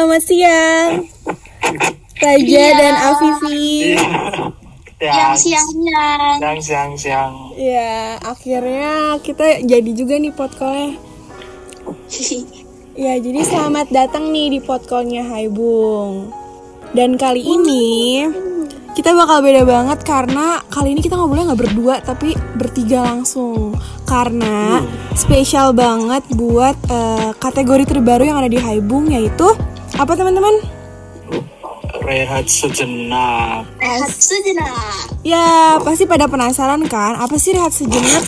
selamat siang. Raja Iya. dan Afifi. Yang siangnya. Siang, siang, siang. Ya, akhirnya kita jadi juga nih podcallnya. Ya, jadi selamat datang nih di podcallnya Hai Bung. Dan kali ini kita bakal beda banget karena kali ini kita ngobrolnya nggak berdua tapi bertiga langsung. Karena spesial banget buat eh, kategori terbaru yang ada di Hai Bung yaitu apa teman-teman? Rehat sejenak. Rehat sejenak. Ya, pasti pada penasaran kan, apa sih rehat sejenak?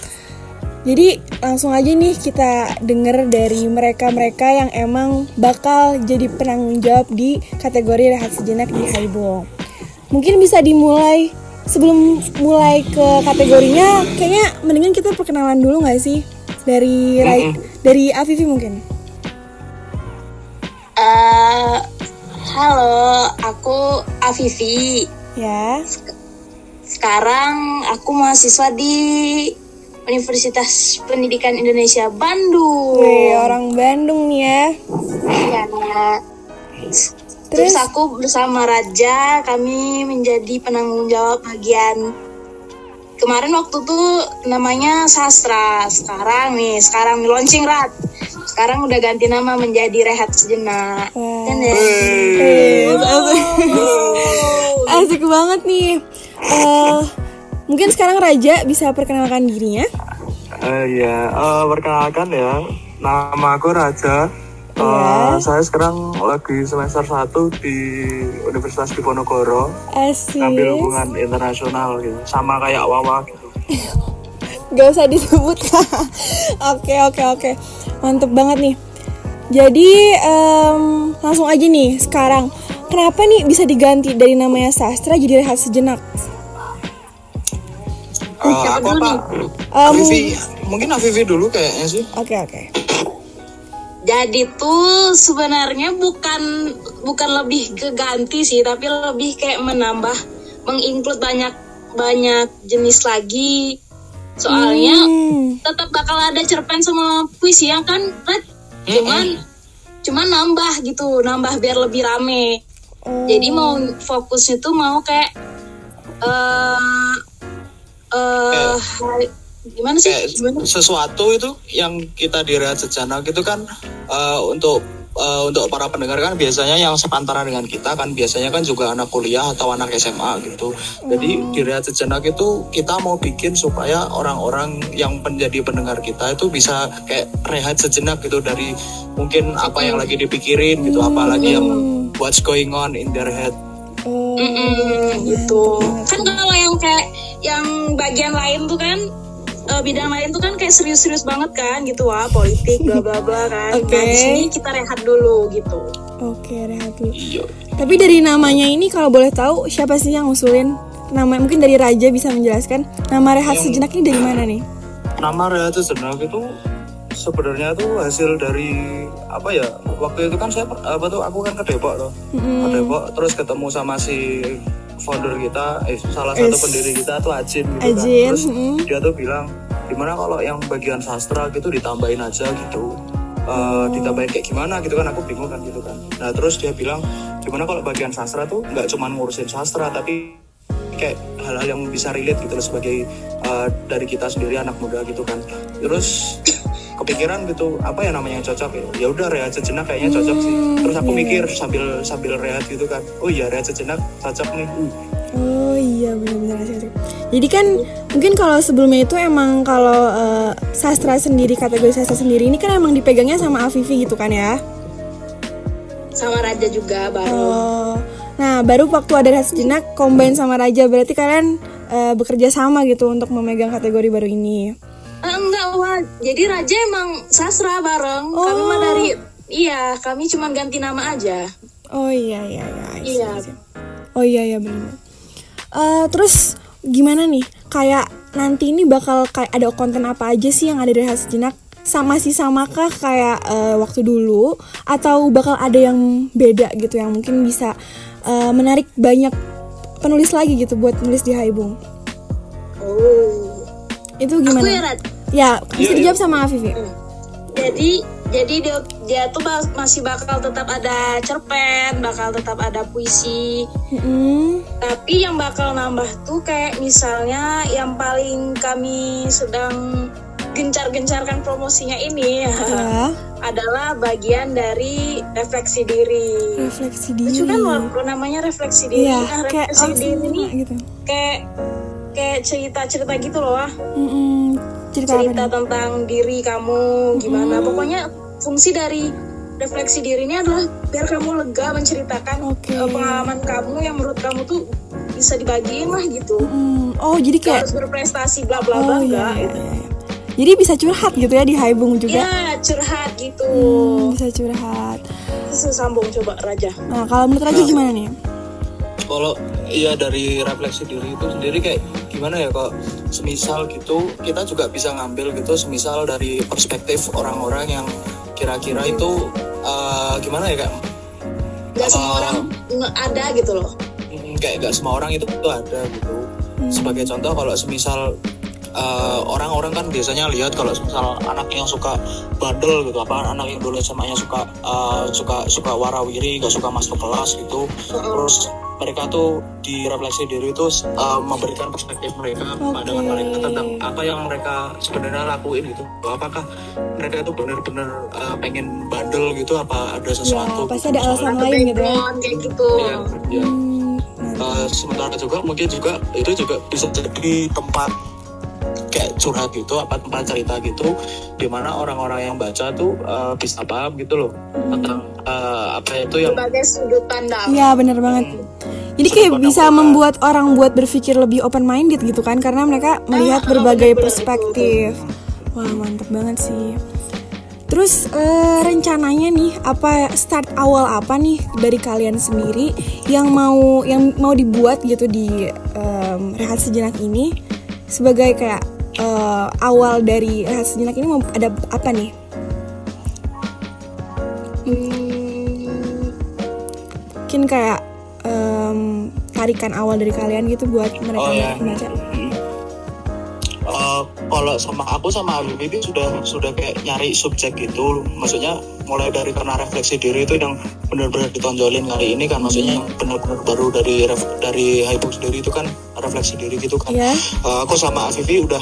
Jadi langsung aja nih kita denger dari mereka-mereka yang emang bakal jadi penanggung jawab di kategori rehat sejenak di Haibong. Mungkin bisa dimulai sebelum mulai ke kategorinya, kayaknya mendingan kita perkenalan dulu nggak sih dari Rai- dari Afifi mungkin. Eh, halo, aku Afifi. Ya, Sekarang aku mahasiswa di Universitas Pendidikan Indonesia Bandung. Wih, orang Bandung nih ya. Ya. Terus aku bersama Raja, kami menjadi penanggung jawab bagian kemarin waktu tuh namanya sastra. Sekarang nih, sekarang nih launching rat. Sekarang udah ganti nama menjadi rehat sejenak. Wah. Kan ya? Asik. Asik banget nih. Eh, mungkin sekarang Raja bisa perkenalkan dirinya. Eh ya, eh, perkenalkan ya. Nama aku Raja. Eh, Iya. Saya sekarang lagi semester 1 di Universitas Diponegoro. Asik. Ngambil hubungan internasional gitu. Sama kayak Wawa gitu. Gak usah disebut. Oke oke oke. Mantep banget nih. Jadi em, langsung aja nih sekarang. Kenapa nih bisa diganti dari namanya sastra jadi rehat sejenak? Aku apa? Em, Afifi, mungkin Afifi dulu kayaknya sih. Oke oke. Jadi tuh sebenarnya bukan bukan lebih ke ganti sih, tapi lebih kayak menambah, menginclude banyak banyak jenis lagi. Soalnya Hmm. tetap bakal ada cerpen sama puisi yang kan, Rat? cuman cuman nambah gitu, nambah biar lebih rame. Oh. Jadi mau fokusnya tuh mau kayak eh eh gimana sih? Gimana? sesuatu itu yang kita direhat sejenak itu kan eh, untuk eh, untuk para pendengar kan biasanya yang sepantaran dengan kita kan biasanya kan juga anak kuliah atau anak SMA gitu. Jadi direhat sejenak itu kita mau bikin supaya orang-orang yang menjadi pendengar kita itu bisa kayak rehat sejenak gitu dari mungkin apa yang lagi dipikirin gitu, apalagi yang what's going on in their head. Oh. Mm-mm, gitu. Kan kalau yang kayak yang bagian lain tuh kan eh, bidang lain tuh kan kayak serius-serius banget kan gitu wah politik bla bla bla kan. Oke. Nah, di sini kita rehat dulu gitu. Oke rehat dulu. Iya. Tapi dari namanya ini kalau boleh tahu siapa sih yang ngusulin? Nama mungkin dari Raja bisa menjelaskan nama rehat sejenak ini dari mana nih? Nama Rehat sejenak itu sebenarnya tuh hasil dari apa ya? Waktu itu kan saya apa tuh aku kan ke Depok tuh. Ke Depok terus ketemu sama si founder kita, eh, salah satu Is. pendiri kita tuh Ajin gitu Ajin, kan. Terus mm. dia tuh bilang gimana kalau yang bagian sastra gitu ditambahin aja gitu. Eh, Oh. ditambahin kayak gimana gitu kan aku bingung kan gitu kan. Nah terus dia bilang gimana kalau bagian sastra tuh nggak cuma ngurusin sastra tapi kayak hal-hal yang bisa relate gitu loh sebagai uh, dari kita sendiri anak muda gitu kan terus kepikiran gitu apa ya namanya yang cocok ya ya udah rehat sejenak kayaknya cocok sih terus aku mikir sambil sambil rehat gitu kan oh iya rehat sejenak cocok nih Uh, Oh iya benar-benar asik. Jadi kan mungkin kalau sebelumnya itu emang kalau eh, sastra sendiri kategori sastra sendiri ini kan emang dipegangnya sama Afifi gitu kan ya? Sama Raja juga baru. Oh, nah baru waktu ada rehat sejenak combine sama Raja berarti kalian eh, bekerja sama gitu untuk memegang kategori baru ini. Eh, enggak wah. Jadi Raja emang sastra bareng. Kami mah Oh. dari iya, kami cuma ganti nama aja. Oh iya iya iya. Iya. Oh iya iya benar. Eh, terus gimana nih? Kayak nanti ini bakal kayak ada konten apa aja sih yang ada di rehat sejenak? Sama sih samakah kayak eh, waktu dulu atau bakal ada yang beda gitu yang mungkin bisa eh, menarik banyak penulis lagi gitu buat nulis di Haibung. Oh. Itu Aku ya gimana? Rat. Ya, bisa dijawab sama Afif ya? Jadi jadi dia dia tuh bak- masih bakal tetap ada cerpen bakal tetap ada puisi Mm-mm. tapi yang bakal nambah tuh kayak misalnya yang paling kami sedang gencar-gencarkan promosinya ini Ya, adalah bagian dari refleksi diri refleksi diri. lucu kan loh namanya refleksi diri Iya, nah kayak refleksi langsung diri ini gitu. kayak kayak cerita-cerita gitu loh Mm-mm. Cerita, cerita tentang diri kamu gimana pokoknya fungsi dari refleksi diri ini adalah biar kamu lega menceritakan Oke. eh, pengalaman kamu yang menurut kamu tuh bisa dibagiin lah gitu Mm, Oh, jadi kayak harus berprestasi bla bla bla Oh iya, enggak iya, gitu. iya, iya. Jadi bisa curhat gitu ya di Haibung juga. ya curhat gitu Hmm, bisa curhat. Terus sambung coba Raja Nah, kalau menurut Raja gimana nih? kalau iya dari refleksi diri itu sendiri kayak gimana ya kok semisal gitu kita juga bisa ngambil gitu semisal dari perspektif orang-orang yang kira-kira itu eh, gimana ya kak nggak semua Ah. orang ada gitu loh. Hmm, kayak gak semua orang itu tuh ada gitu. Sebagai contoh kalau semisal eh, orang-orang kan biasanya lihat kalau semisal anak yang suka bandel gitu apa anak yang dulu SMA-nya suka eh, suka suka warawiri gak suka masuk kelas gitu terus mereka tuh di refleksi diri itu eh, memberikan perspektif mereka pandangan mereka tentang apa yang mereka sebenarnya lakuin gitu apakah mereka itu benar-benar eh, pengen bandel gitu apa ada sesuatu Ya, pasti gitu. ada alasan lain gitu ya. kayak gitu Iya, iya. Hmm, Uh, sementara juga mungkin juga itu juga bisa jadi tempat kayak curhat gitu apa tempat cerita gitu di mana orang-orang yang baca tuh uh, bisa paham gitu loh tentang uh, apa itu yang berbagai sudut pandang Iya bener banget. Jadi Sudut kayak bisa membuat orang buat berpikir lebih open minded gitu kan karena mereka melihat ah, berbagai perspektif. Wah mantep banget sih. Terus eh, rencananya nih apa start awal apa nih dari kalian sendiri yang mau yang mau dibuat gitu di em, rehat sejenak ini sebagai kayak eh, awal dari rehat sejenak ini mau ada apa nih? Hmm, Mungkin kayak em, tarikan awal dari kalian gitu buat mereka Oh, ya. membaca. Uh, kalau sama aku sama Habib ini sudah sudah kayak nyari subjek gitu maksudnya mulai dari karena refleksi diri itu yang benar-benar ditonjolin kali ini kan maksudnya yang benar-benar baru dari ref- dari Haibuk sendiri itu kan refleksi diri gitu kan Iya. Uh, aku sama Afifi udah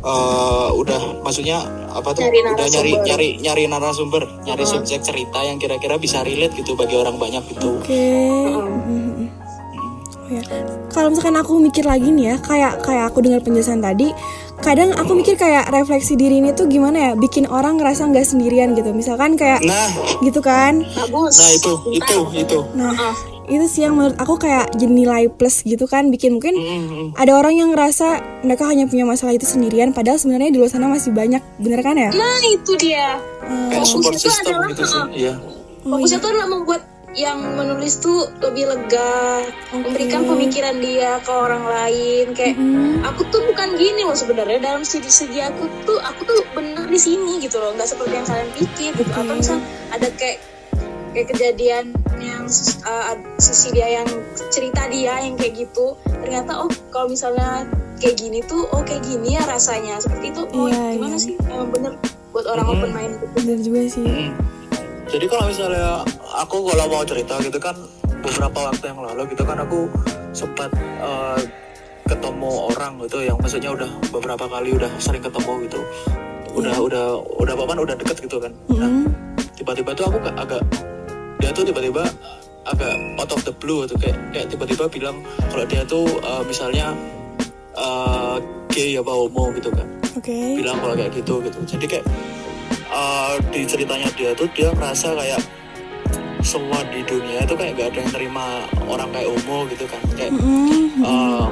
uh, udah maksudnya apa tuh Nyari udah nyari narasumber. nyari nyari narasumber nyari subjek cerita yang kira-kira bisa relate gitu bagi orang banyak gitu Oke. Mhm. Oh ya. Kalau misalkan aku mikir lagi nih ya, kayak kayak aku dengar penjelasan tadi, kadang aku mikir kayak refleksi diri ini tuh gimana ya, bikin orang ngerasa nggak sendirian gitu. Misalkan kayak nah. gitu kan. nah itu itu itu. Nah, itu sih yang menurut aku kayak jadi nilai plus gitu kan, bikin mungkin Mm-mm. ada orang yang ngerasa mereka hanya punya masalah itu sendirian, padahal sebenarnya di luar sana masih banyak, bener kan ya? nah itu dia. Kayak support Fokus itu system adalah, gitu sih uh-uh. iya. Fokusnya tuh adalah membuat yang menulis tuh lebih lega memberikan pemikiran dia ke orang lain. Kayak aku tuh bukan gini loh sebenarnya. Dalam segi-segi aku tuh aku tuh bener di sini gitu loh. Nggak seperti yang kalian pikir gitu. Atau misal ada kayak kayak kejadian yang uh, sisi dia yang cerita dia yang kayak gitu. Ternyata oh kalau misalnya kayak gini tuh oh kayak gini ya rasanya. Seperti itu oh Iya, gimana iya. sih? Emang bener buat orang open mind. Gitu Bener juga sih. Mm. Jadi kalau misalnya aku kalau mau cerita gitu kan beberapa waktu yang lalu gitu kan aku sempat eh, ketemu orang gitu yang maksudnya udah beberapa kali udah sering ketemu gitu. Udah udah udah apa udah deket gitu kan. Nah, Mhm. tiba-tiba tuh aku gak- agak dia tuh tiba-tiba agak out of the blue gitu kayak kayak tiba-tiba bilang kalau dia tuh eh, misalnya eh, gay apa homo gitu kan Oke. bilang kalau kayak gitu gitu jadi kayak uh, di ceritanya dia tuh dia merasa kayak semua di dunia itu kayak gak ada yang terima orang kayak homo gitu kan. Kayak Mhm. uh,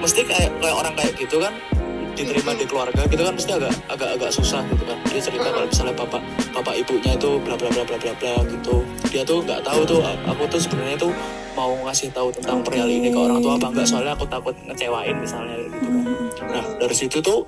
mesti kayak kayak orang kayak gitu kan diterima di keluarga gitu kan mesti agak agak agak susah gitu kan. Dia cerita kalau misalnya bapak bapak ibunya itu bla bla bla bla bla bla gitu. Dia tuh nggak tahu tuh aku tuh sebenarnya tuh mau ngasih tahu tentang perihal ini ke orang tua apa enggak soalnya aku takut ngecewain misalnya gitu kan. Nah dari situ tuh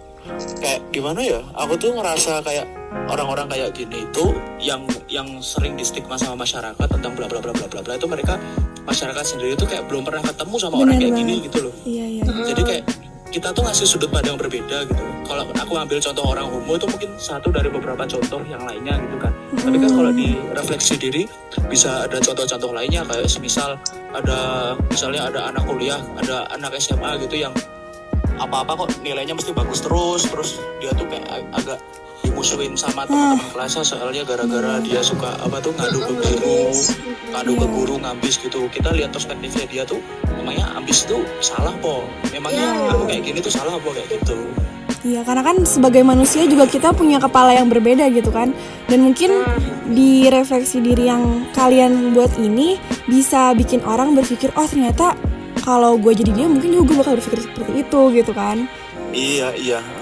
kayak gimana ya aku tuh ngerasa kayak orang-orang kayak gini itu yang yang sering di stigma sama masyarakat tentang bla bla bla bla bla bla itu mereka masyarakat sendiri tuh kayak belum pernah ketemu sama orang Benar kayak banget. gini gitu loh Iya iya. jadi kayak kita tuh ngasih sudut pandang berbeda gitu kalau aku ambil contoh orang homo itu mungkin satu dari beberapa contoh yang lainnya gitu kan tapi kan kalau di refleksi diri bisa ada contoh-contoh lainnya kayak semisal ada misalnya ada anak kuliah ada anak SMA gitu yang apa-apa kok nilainya mesti bagus terus terus dia tuh kayak ag- agak dimusuhin sama teman-teman kelasnya soalnya gara-gara dia suka apa tuh ngadu ke guru ngadu ke guru ngambis gitu. Kita lihat perspektifnya dia tuh memangnya ambis itu salah po? Memangnya aku kayak gini tuh salah po? Kayak gitu. Iya, karena kan sebagai manusia juga kita punya kepala yang berbeda gitu kan. Dan mungkin di refleksi diri yang kalian buat ini bisa bikin orang berpikir, oh ternyata kalau gue jadi dia mungkin juga gue bakal berpikir seperti itu gitu kan. iya iya.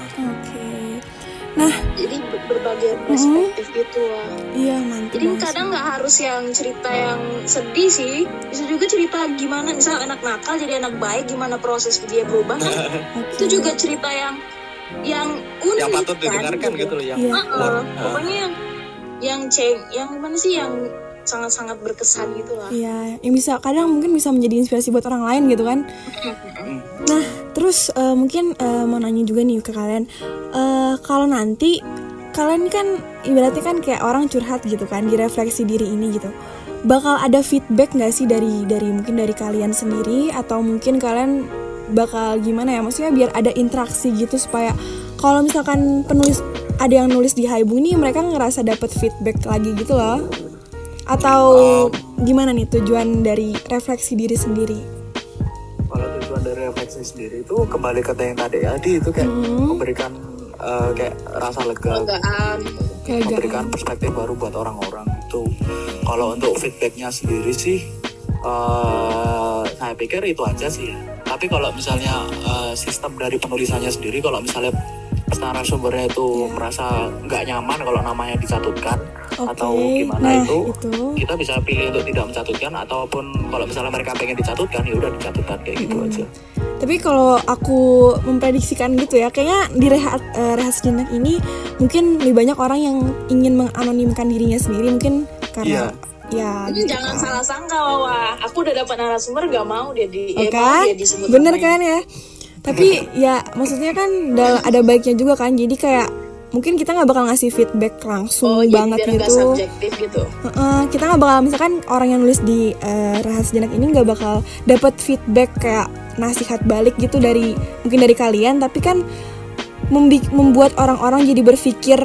Nah, jadi ber- berbagai perspektif gitu lah iya mantap. jadi kadang nggak harus yang cerita yang sedih sih. Bisa juga cerita gimana misal anak nakal jadi anak baik gimana proses dia berubah kan? Oke. itu juga cerita yang yang unik yang patut kan, didengarkan gitu. loh yang Iya. Heeh, pokoknya yang yang ceng yang gimana sih yang sangat-sangat berkesan gitu lah Iya, yang bisa kadang mungkin bisa menjadi inspirasi buat orang lain gitu kan. Nah, terus eh, mungkin eh, mau nanya juga nih ke kalian, Eh, kalau nanti kalian kan ibaratnya kan kayak orang curhat gitu kan, direfleksi diri ini gitu. Bakal ada feedback nggak sih dari dari mungkin dari kalian sendiri atau mungkin kalian bakal gimana ya? Maksudnya biar ada interaksi gitu supaya kalau misalkan penulis ada yang nulis di Haibu nih mereka ngerasa dapat feedback lagi gitu loh atau gimana nih tujuan dari refleksi diri sendiri? Dari refleksi sendiri itu kembali ke yang tadi tadi itu kayak memberikan eh, kayak rasa lega Legaan. Memberikan perspektif baru buat orang-orang itu kalau untuk feedbacknya sendiri sih eh, saya pikir itu aja sih ya. tapi kalau misalnya eh, sistem dari penulisannya sendiri kalau misalnya narasumbernya itu merasa nggak nyaman kalau namanya dicatutkan Oke, atau gimana nah, itu, itu. kita bisa pilih untuk tidak mencatatkan ataupun kalau misalnya mereka pengen dicatutkan ya udah dicatutkan kayak gitu aja Tapi kalau aku memprediksikan gitu ya, kayaknya di rehat eh, rehat sejenak ini mungkin lebih banyak orang yang ingin menganonimkan dirinya sendiri mungkin karena ya Jadi gitu. jangan salah sangka Wawa. Aku udah dapat narasumber gak mau dia di Oh, eh, mau kan? dia disebut Bener namanya. kan ya? Tapi ya maksudnya kan da- ada baiknya juga kan. Jadi kayak mungkin kita nggak bakal ngasih feedback langsung Oh, banget biar gitu. subjektif gitu. Heeh, kita nggak bakal misalkan orang yang nulis di eh, rahasia jenak ini nggak bakal dapat feedback kayak nasihat balik gitu dari mungkin dari kalian tapi kan membuat orang-orang jadi berpikir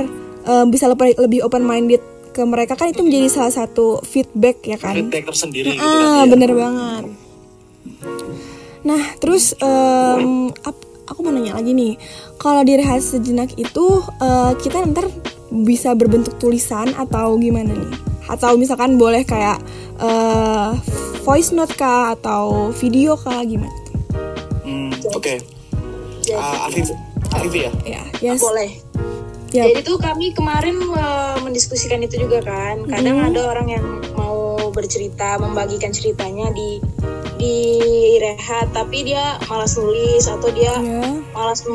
eh, bisa lebih, lebih open minded ke mereka kan itu menjadi salah satu feedback ya kan feedback tersendiri gitu ah kan ya. bener banget nah terus ap- aku mau nanya lagi nih. Kalau di rehat sejenak itu eh, kita ntar bisa berbentuk tulisan atau gimana nih? Atau misalkan boleh kayak eh, voice note kah atau video kah gimana? Hmm, oke. Ah, Afif Afif ya? Ya yes. Boleh. Ya Jadi tuh kami kemarin eh, mendiskusikan itu juga kan. Kadang Mm-hmm. ada orang yang mau bercerita, membagikan ceritanya di di rehat, tapi dia malas nulis atau dia ya malas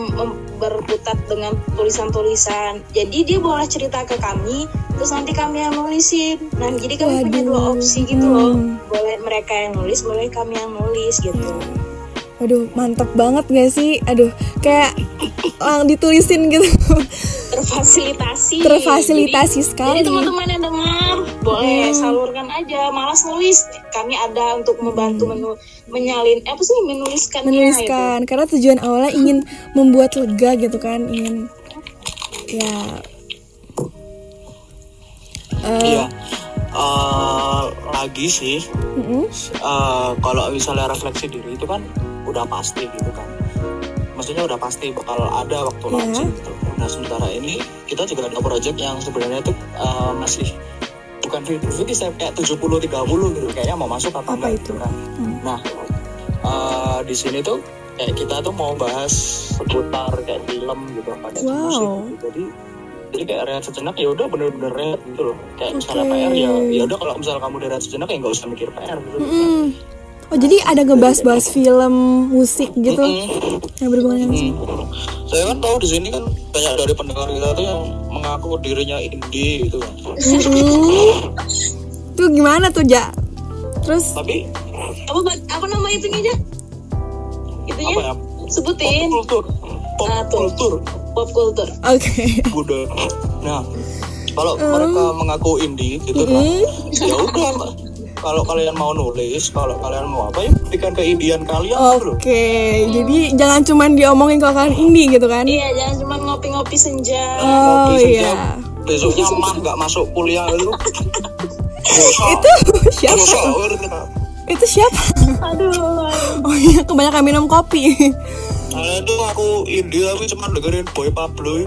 berkutat dengan tulisan-tulisan. Jadi dia boleh cerita ke kami, terus nanti kami yang nulisin. Nah, jadi kami punya dua Waduh. opsi gitu loh. Hmm. Boleh mereka yang nulis, boleh kami yang nulis gitu. Waduh, mantap banget gak sih? Aduh, kayak lang ditulisin gitu. Terfasilitasi. Terfasilitasi Jadi- sekali. Jadi teman-teman yang dengar, boleh salurkan aja. Malas nulis, kami ada untuk membantu menu- menyalin, eh, apa sih menuliskannya gitu. menuliskan karena tujuan awalnya ingin membuat lega gitu kan ingin ya Eh, Iya. Eh, lagi sih, mm-mm. eh, kalau misalnya refleksi diri itu kan udah pasti gitu kan. Maksudnya udah pasti bakal ada waktu Iya. launching gitu. Nah sementara ini kita juga ada project yang sebenarnya tuh eh, masih bukan 50-50 saya kayak 70-30 gitu kayaknya mau masuk apa, Apa enggak itu? gitu kan. Nah eh, di sini tuh kayak kita tuh mau bahas seputar kayak film gitu pada Wow. musik gitu. Jadi jadi kayak rehat sejenak ya udah bener-bener rehat gitu loh. Kayak misalnya Oke. PR ya ya udah kalau misalnya kamu udah rehat sejenak ya nggak usah mikir PR gitu. Mm-mm. Oh jadi ada ngebahas-bahas film musik gitu Mm-mm. yang berhubungan dengan musik Hmm. Saya kan tahu di sini kan banyak dari pendengar kita tuh yang mengaku dirinya indie gitu tuh gimana tuh ja terus Tapi Apa apa nama itunya aja? Itunya? apa ya? sebutin Kultur. Pop Ah, kultur. pop culture Oke. budaya. Nah, kalau mereka mengaku indie gitu kan, ya udah. Kalau kalian mau nulis, kalau kalian mau apa ya buktikan keindian kalian dulu. Oke, jadi jangan cuman diomongin kalau kalian indie gitu kan? iya jangan cuma ngopi-ngopi senja Oh Ngopi iya. sejam, Besoknya mah nggak masuk kuliah itu. Itu siapa? siapa? Itu siapa? aduh Oh iya, kebanyakan minum kopi. Kalian tuh aku indie tapi cuma dengerin Boy Pablo.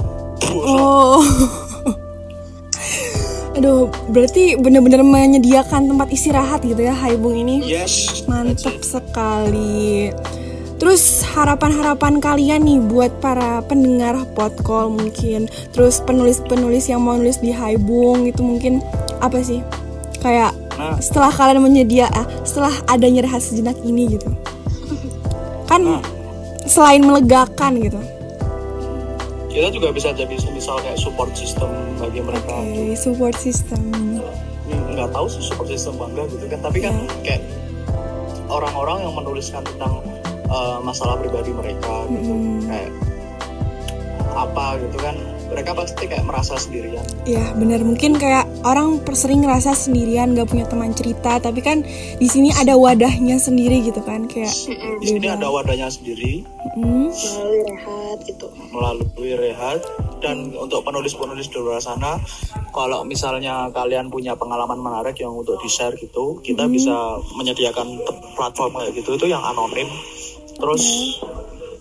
Oh. Aduh, berarti bener-bener menyediakan tempat istirahat gitu ya Haibung ini. Yes. Mantap sekali. Terus harapan-harapan kalian nih buat para pendengar podcast mungkin, terus penulis-penulis yang mau nulis di Haibung itu mungkin apa sih? Kayak Nah. setelah kalian menyedia, ah, setelah adanya rehat sejenak ini gitu, kan Nah. selain melegakan gitu, Kita juga bisa jadi misal kayak support system bagi mereka. Oke, support system. Hmm, nggak tahu sih support system bangga gitu kan tapi kan kayak orang-orang yang menuliskan tentang uh, masalah pribadi mereka gitu kayak apa gitu kan mereka pasti kayak merasa sendirian. Ya benar mungkin kayak orang per- sering ngerasa sendirian gak punya teman cerita. Tapi kan di sini ada wadahnya sendiri gitu kan kayak di sini ada wadahnya sendiri. Hmm, melalui rehat gitu. Melalui rehat. Dan untuk penulis-penulis di luar sana kalau misalnya kalian punya pengalaman menarik yang untuk di share gitu kita bisa menyediakan platform kayak gitu. Itu yang anonim. Terus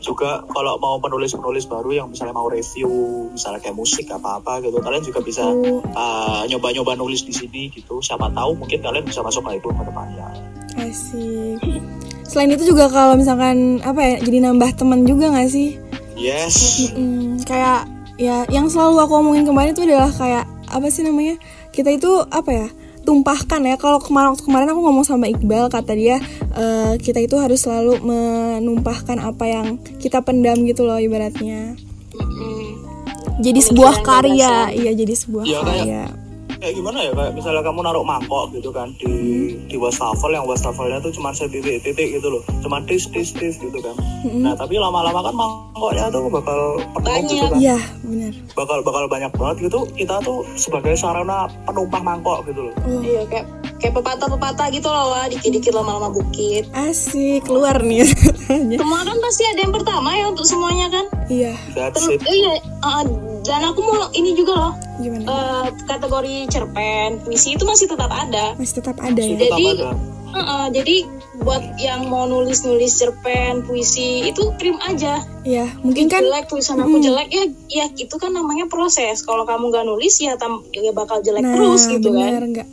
juga kalau mau penulis-penulis baru yang misalnya mau review misalnya kayak musik apa-apa gitu kalian juga bisa uh, nyoba-nyoba nulis di sini gitu. Siapa tahu mungkin kalian bisa masuk ke itu ke depannya. Asik selain itu juga kalau misalkan apa ya jadi nambah teman juga gak sih? Yes. Mm, kayak ya yang selalu aku omongin kemarin itu adalah kayak apa sih namanya kita itu apa ya tumpahkan ya. Kalau kemarin waktu kemarin aku ngomong sama Iqbal kata dia eh, kita itu harus selalu menumpahkan apa yang kita pendam gitu loh ibaratnya. Jadi sebuah karya. iya jadi sebuah Iya, kayak- karya. kayak gimana ya kayak misalnya kamu naruh mangkok gitu kan di di wastafel yang wastafelnya tuh cuma setitik-titik gitu loh. Cuma tis tis tis gitu kan. Nah tapi lama-lama kan mangkoknya tuh bakal penuh gitu kan. Iya benar. Bakal bakal banyak banget gitu. Kita tuh sebagai sarana penumpang mangkok gitu loh. Oh, iya kayak kayak pepatah-pepatah gitu loh lah dikit-dikit lama-lama bukit. Asik keluar nih. Semua kan pasti ada yang pertama ya untuk semuanya kan? Iya. Terus iya uh, dan aku mau ini juga loh. Gimana? Eh, kategori cerpen puisi itu masih tetap ada. Masih tetap ada ya? tetap Jadi- ada. Uh-uh, jadi buat yang mau nulis-nulis cerpen puisi itu kirim aja. Iya mungkin kan jelek tulisan aku jelek ya ya itu kan namanya proses. Kalau kamu nggak nulis ya tam ya bakal jelek Nah, terus gitu bener kan nggak?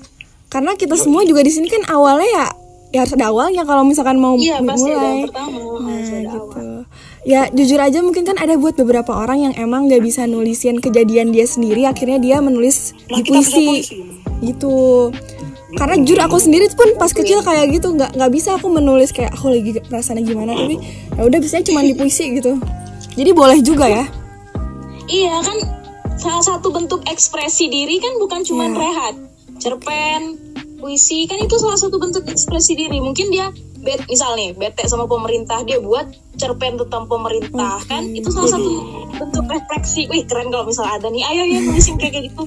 Karena kita semua juga di sini kan awalnya ya ya harus ada awalnya kalau misalkan mau iya pasti ada mulai. yang pertama harus Nah, ada gitu. awal Ya jujur aja mungkin kan ada buat beberapa orang yang emang nggak bisa nulisin kejadian dia sendiri, akhirnya dia menulis Nah, di puisi. Gitu. Karena jujur aku sendiri pun pas kecil kayak gitu nggak nggak bisa aku menulis kayak aku lagi perasaannya gimana tapi ya udah biasanya cuma di puisi gitu. Jadi boleh juga ya. iya kan salah satu bentuk ekspresi diri kan bukan cuma Iya. rehat cerpen puisi kan itu salah satu bentuk ekspresi diri. Mungkin dia bet misal nih bete sama pemerintah dia buat cerpen tentang pemerintah kan? Itu salah satu bentuk refleksi. Wih keren kalau misal ada nih. Ayo ya nulisin kayak gitu.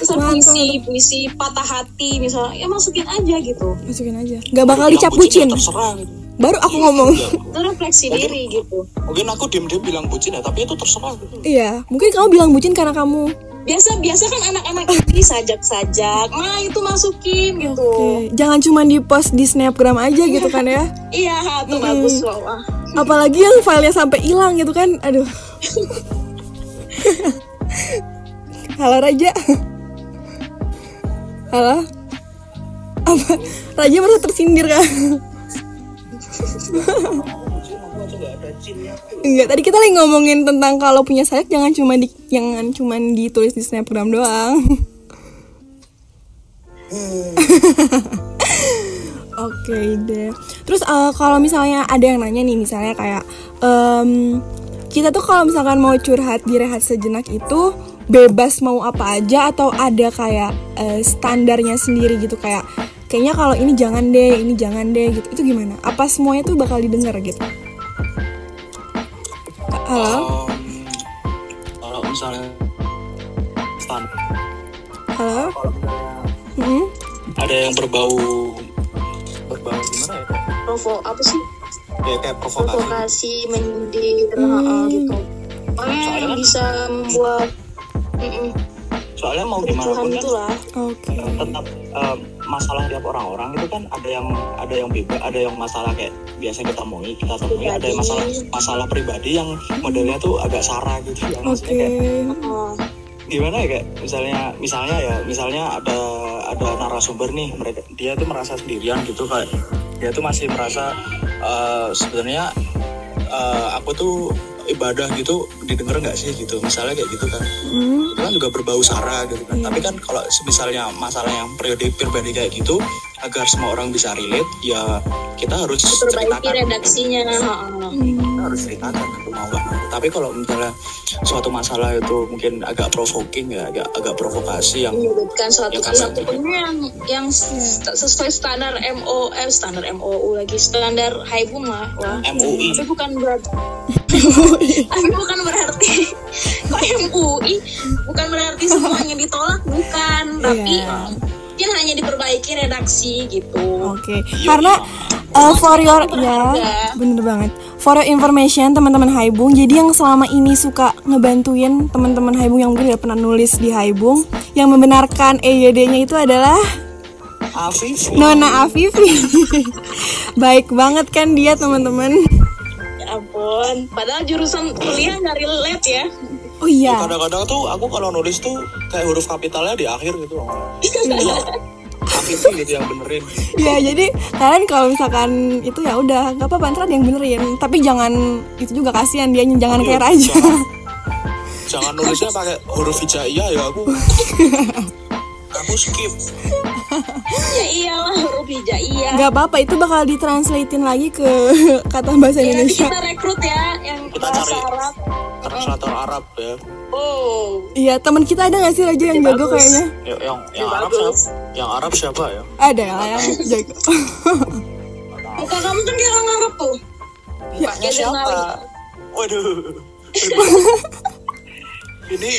Terus puisi puisi patah hati misalnya ya masukin aja gitu. Masukin aja. Nggak bakal Bilang dicap bucin. gitu. Baru aku ngomong. itu refleksi diri gitu. mungkin aku diem-diem bilang bucin ya tapi itu terserah gitu. Iya, mungkin kamu bilang bucin karena kamu biasa biasa kan anak-anak ini sajak-sajak nah itu masukin gitu Oke, jangan cuma di post di snapgram aja gitu kan ya. iya tuh bagus loh. Apalagi yang filenya sampai hilang gitu kan. Aduh. Halo Raja. Halo. Apa? Raja merasa tersindir kan? Enggak, tadi kita lagi ngomongin tentang kalau punya sayap jangan cuma di jangan cuma ditulis di snapgram doang. Oke deh. Terus eh, kalau misalnya ada yang nanya nih, misalnya kayak em, kita tuh kalau misalkan mau curhat di rehat sejenak itu bebas mau apa aja atau ada kayak eh, standarnya sendiri gitu kayak kayaknya kalau ini jangan deh, ini jangan deh gitu. Itu gimana? Apa semuanya tuh bakal didengar gitu? Halo? Kalau misalnya stand Halo? kalau misalnya Mm-mm. ada yang berbau berbau gimana ya provo apa sih ya kayak provokasi provokasi menyindir heeh, gitu Soalnya kan- bisa membuat mm-mm, soalnya mau gimana pun kan itulah Oke. tetap em, masalah tiap orang-orang itu kan ada yang ada yang bebas ada yang masalah kayak biasa kita temui kita temui ada yang masalah masalah pribadi yang modelnya tuh agak sara gitu ya Oke. maksudnya kayak Oh, gimana ya kayak misalnya misalnya ya misalnya ada ada narasumber nih mereka dia tuh merasa sendirian gitu kayak dia tuh masih merasa eh, sebenarnya eh, aku tuh ibadah gitu didengar nggak sih gitu misalnya kayak gitu kan Mm. itu kan juga berbau sara gitu kan Iya. tapi kan kalau misalnya masalah yang periode pribadi kayak gitu agar semua orang bisa relate ya kita harus perbaiki ceritakan. redaksinya. Kita harus ceritakan mau nggak mau. Tapi kalau misalnya suatu masalah itu mungkin agak provoking ya agak agak provokasi yang menyebutkan suatu Ya, kesatuan kan. yang yang sesuai standar MO eh standar MOU lagi standar Haibun lah. Wah. MUI tapi bukan berarti tapi bukan berarti kok MUI bukan berarti semuanya ditolak bukan. Tapi Iya. Mungkin hanya diperbaiki redaksi gitu. Oke, karena uh, for your ya bener banget. For your information teman-teman Haibung, jadi yang selama ini suka ngebantuin teman-teman Haibung yang mungkin udah pernah nulis di Haibung, yang membenarkan EYD-nya itu adalah Afif Nona Afifi. Baik banget kan dia teman-teman. ya ampun. Padahal jurusan kuliah nggak relate ya Oh iya, kadang-kadang tuh aku kalau nulis tuh kayak huruf kapitalnya di akhir gitu loh. Iya. Afif gitu yang benerin. Ya jadi kalian kalau misalkan itu ya udah nggak apa-apa ntar ada yang benerin, tapi jangan itu juga kasihan dia jangan kayak Raja. jangan, jangan nulisnya pakai huruf hijaiyah ya aku. Aku skip. Ya iyalah huruf hijaiyah Gak apa-apa itu bakal ditranslatein lagi ke kata bahasa ya nanti Indonesia. kita rekrut ya yang Kita bahasa cari. Arab translator Arab ya. Oh. Iya teman kita ada gak sih Raja yang Ya, jago kayaknya? yang yang, yang Ya, Arab bagus. siapa? Yang Arab siapa ya? Ada lah yang jago. muka kamu kan kayak orang Arab tuh. Ya, Kayak siapa? waduh. Ini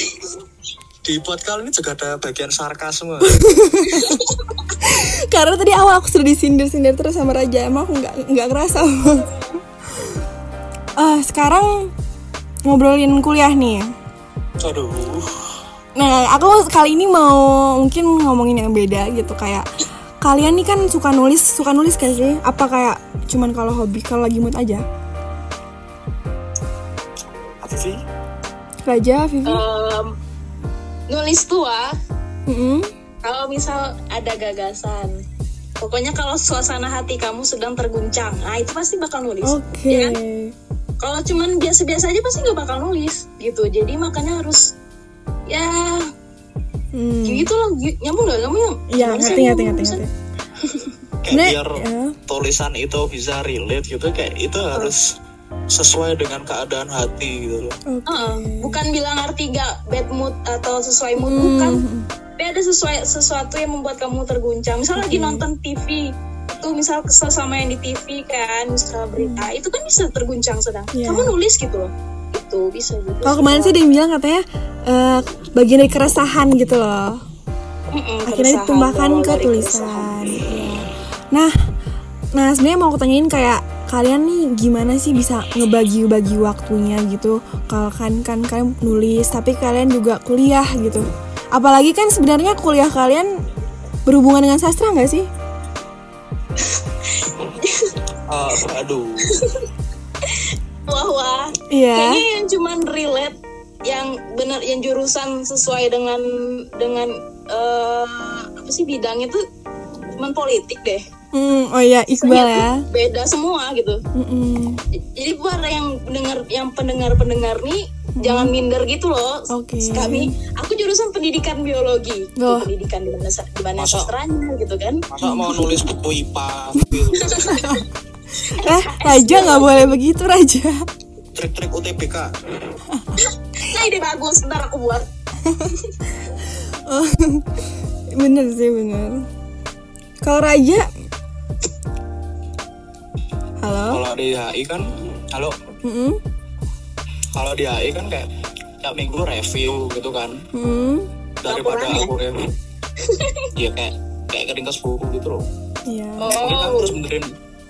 di podcast ini juga ada bagian sarkasme. Karena tadi awal aku sudah disindir-sindir terus sama Raja. Emang aku nggak nggak kerasa. Ah sekarang ngobrolin kuliah nih. aduh Nah aku kali ini mau mungkin ngomongin yang beda gitu kayak kalian nih kan suka nulis suka nulis gak sih? Apa kayak cuman kalau hobi kalau lagi mood aja? Afifi Raja, Vivi. Em, nulis tua Mm-mm. kalau misal ada gagasan pokoknya kalau suasana hati kamu sedang terguncang nah itu pasti bakal nulis Oke. ya kan? Kalau cuman biasa-biasa aja pasti nggak bakal nulis gitu jadi makanya harus ya Hmm. gitu loh nyambung nggak kamu sih ngerti, ngerti, ngerti, bisa? ngerti. kayak Sebenernya, biar ya. tulisan itu bisa relate gitu kayak itu harus sesuai dengan keadaan hati gitu loh Oke. Heeh, bukan bilang arti gak bad mood atau sesuai mood Hmm. bukan tapi ada sesuai sesuatu yang membuat kamu terguncang misal lagi nonton TV itu misal kesel sama yang di TV kan misal berita itu kan bisa terguncang sedang Iya. kamu nulis gitu loh itu bisa juga Kalau kemarin sih dia bilang katanya eh, bagian dari keresahan gitu loh. Mm-mm, Akhirnya keresahan, ditumpahkan berawal ke tulisan. Iya. Nah, nah sebenarnya mau aku tanyain kayak kalian nih gimana sih bisa ngebagi-bagi waktunya gitu? Kalau kan kan kalian nulis tapi kalian juga kuliah gitu. Apalagi kan sebenarnya kuliah kalian berhubungan dengan sastra nggak sih? Ah, aduh wah wah Iya. kayaknya yang cuman relate yang benar yang jurusan sesuai dengan dengan eh, apa sih bidang itu cuman politik deh Hmm, oh iya Iqbal ya. beda semua gitu Mm-mm. jadi buat yang pendengar yang pendengar pendengar nih jangan minder gitu loh. Oke. kami aku jurusan pendidikan biologi. Oh. pendidikan di mana di mana sastranya gitu kan. Masa mau nulis buku IPA gitu? Eh, Raja nggak boleh begitu Raja. trik-trik UTBK nah ide bagus. Ntar aku buat. Oh, bener sih bener. Kalau Raja, halo, kalau di HI kan halo? Mm-mm. Kalau di AI kan kayak tiap minggu review gitu kan Hmm, daripada Laporan ya? aku review ya kayak kayak keringkas buku gitu loh iya. kamu Oh, harus benerin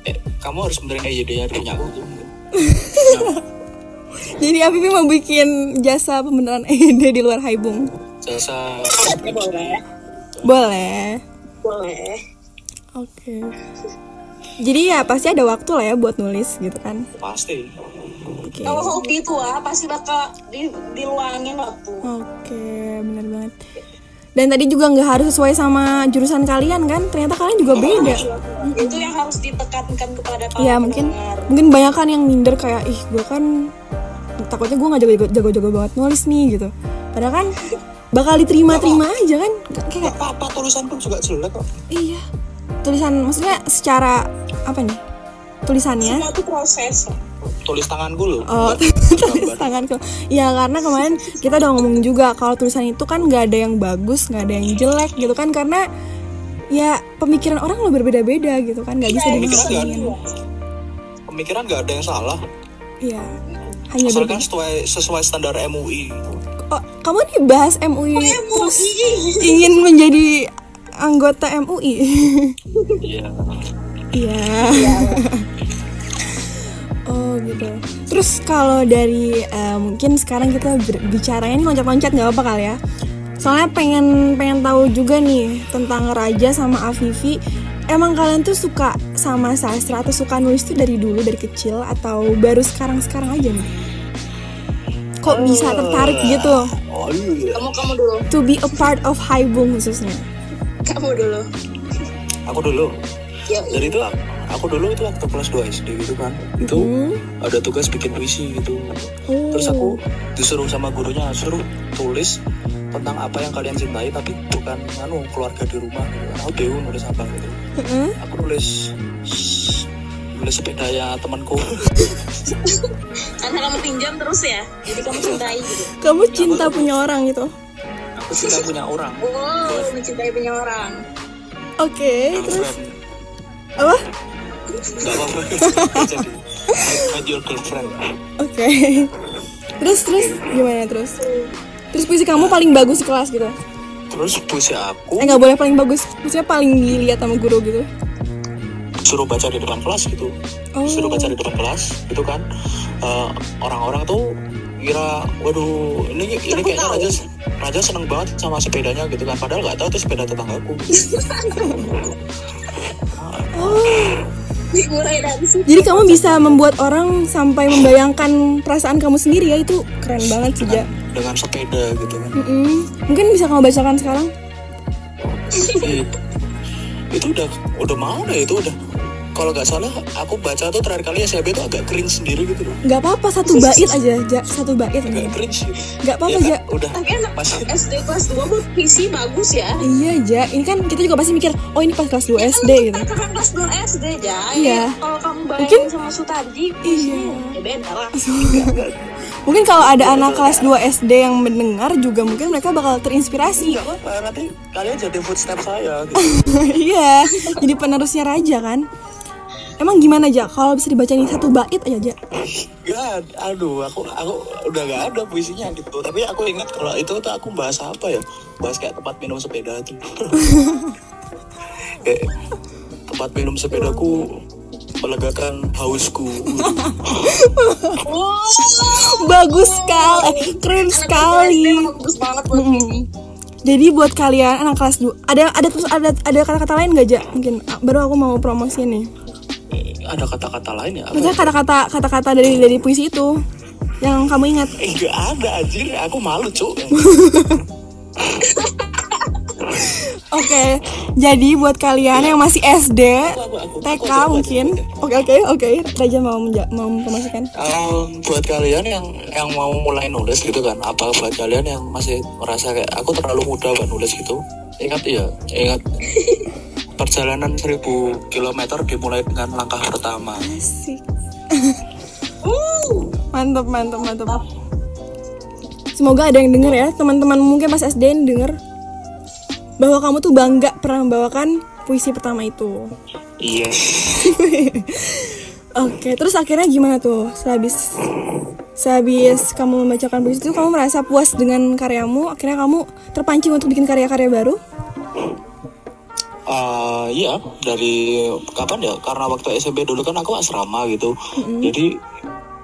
eh, kamu harus benerin EYD-nya punya aku tuh Jadi Afifi mau bikin jasa pembenaran EYD di luar Haibung. jasa boleh. Boleh. Boleh. Oke. Jadi ya pasti ada waktu lah ya buat nulis gitu kan. pasti Oke. Kalau hobi itu ah pasti bakal di, diluangin waktu. Oke, benar banget. Dan tadi juga nggak harus sesuai sama jurusan kalian kan? Ternyata kalian juga beda. Itu yang harus ditekankan kepada para Iya mungkin pendengar. mungkin banyak kan yang minder kayak ih gue kan takutnya gue nggak jago jago-jago banget nulis nih gitu. Padahal kan bakal diterima-terima aja kan? Kayak apa-apa tulisan pun juga jelek kok iya tulisan maksudnya secara apa nih tulisannya? Semua itu proses. Tulis tanganku loh Oh, tulis tanganku. Ya karena kemarin kita udah ngomong juga kalau tulisan itu kan nggak ada yang bagus, nggak ada yang jelek gitu kan karena ya pemikiran orang lo berbeda-beda gitu kan nggak bisa pemikiran nggak dibuktiin. ada pemikiran nggak ada yang salah Iya. Hanya asalkan berbeda. sesuai sesuai standar MUI Oh, kamu nih bahas MUI terus ingin menjadi anggota MUI. iya Iya. oh gitu. Terus kalau dari eh, mungkin sekarang kita bicaranya nih loncat-loncat nggak apa kali ya. Soalnya pengen pengen tahu juga nih tentang Raja sama Afifi. Emang kalian tuh suka sama sastra atau suka nulis tuh dari dulu dari kecil atau baru sekarang-sekarang aja nih? Kok bisa tertarik gitu oh iya Kamu kamu dulu. to be a part of Haibung khususnya? Kamu dulu. aku dulu Ya, jadi itu aku dulu itu waktu kelas 2 SD gitu kan itu Hmm. ada tugas bikin puisi gitu Oh. terus aku disuruh sama gurunya suruh tulis tentang apa yang kalian cintai tapi bukan anu keluarga di rumah gitu kan aku bingung nulis apa gitu Heeh. aku nulis nulis sepedanya temanku karena kamu pinjam terus ya. Jadi kamu cintai gitu. Kamu cinta punya orang gitu? aku cinta punya orang Wow, mencintai punya orang. Oke, terus girlfriend apa? Nggak apa-apa. Jadi your girlfriend. Oke. terus terus? Gimana terus? Terus puisi kamu paling bagus di kelas gitu? terus puisi aku? Eh nggak boleh paling bagus, maksudnya paling dilihat sama guru gitu? suruh baca di depan kelas gitu. Oh. suruh baca di depan kelas gitu kan? Eh, orang-orang tuh kira waduh ini ini kayaknya raja raja seneng banget sama sepedanya gitu kan? Padahal nggak tahu itu sepeda tetanggaku Mulai dari situ. Jadi kamu bisa membuat orang sampai membayangkan perasaan kamu sendiri ya itu keren banget sih Ja. dengan sepeda gitu kan Mm-mm. Mungkin bisa kamu bacakan sekarang? It- itu udah udah mau deh itu udah kalau nggak salah aku baca tuh terakhir kali SMP itu agak cringe sendiri gitu loh Gak apa-apa satu bait aja, Ja. Satu bait aja. agak cringe gitu. Gak apa-apa Ya Ja. kan, udah Tapi anak pas SD kelas 2 buat PC bagus ya. Iya Ja. Ini kan kita juga pasti mikir, oh ini pas kelas 2 SD gitu. Kan kelas 2 SD aja. Iya. Kalau kamu bayangin Mungkin- sama Sutarji, Iya. ya beda lah. Mungkin kalau ada anak kelas 2 SD yang mendengar juga mungkin mereka bakal terinspirasi. nggak apa-apa nanti kalian jadi footstep saya gitu Iya, jadi penerusnya raja kan. Emang gimana aja kalau bisa dibacain satu bait aja aja. Ya, aduh, aku aku udah gak ada puisinya gitu. Tapi aku ingat kalau itu tuh aku bahas apa ya? Bahas kayak tempat minum sepeda tuh. kayak tempat minum sepedaku melegakan hausku. Bagus sekali, eh, keren sekali. Bagus banget buat Mm. Jadi buat kalian anak kelas 2 ada ada terus ada ada kata-kata lain gak aja? Mungkin baru aku mau promosi nih. Ada kata-kata lain ya? Maksudnya kata-kata kata-kata dari dari puisi itu yang kamu ingat. Eh, gak ada anjir, aku malu cuk. Oke, jadi buat kalian yang masih SD, Aku- aku- TK aku- aku- mungkin. Oke oke oke, Raja mau menja- mau mempromosikan. Um, buat kalian yang yang mau mulai nulis gitu kan, apa buat kalian yang masih merasa kayak aku terlalu muda buat nulis gitu, ingat ya, ingat perjalanan 1000 km dimulai dengan langkah pertama. Asik. mantap mantap mantap. Semoga ada yang denger ya, teman-teman mungkin pas SD yang denger bahwa kamu tuh bangga pernah membawakan puisi pertama itu. Iya. Oke, terus akhirnya gimana tuh sehabis sehabis kamu membacakan puisi itu kamu merasa puas dengan karyamu akhirnya kamu terpancing untuk bikin karya-karya baru Uh, iya dari kapan ya? Karena waktu SMP dulu kan aku asrama gitu. Jadi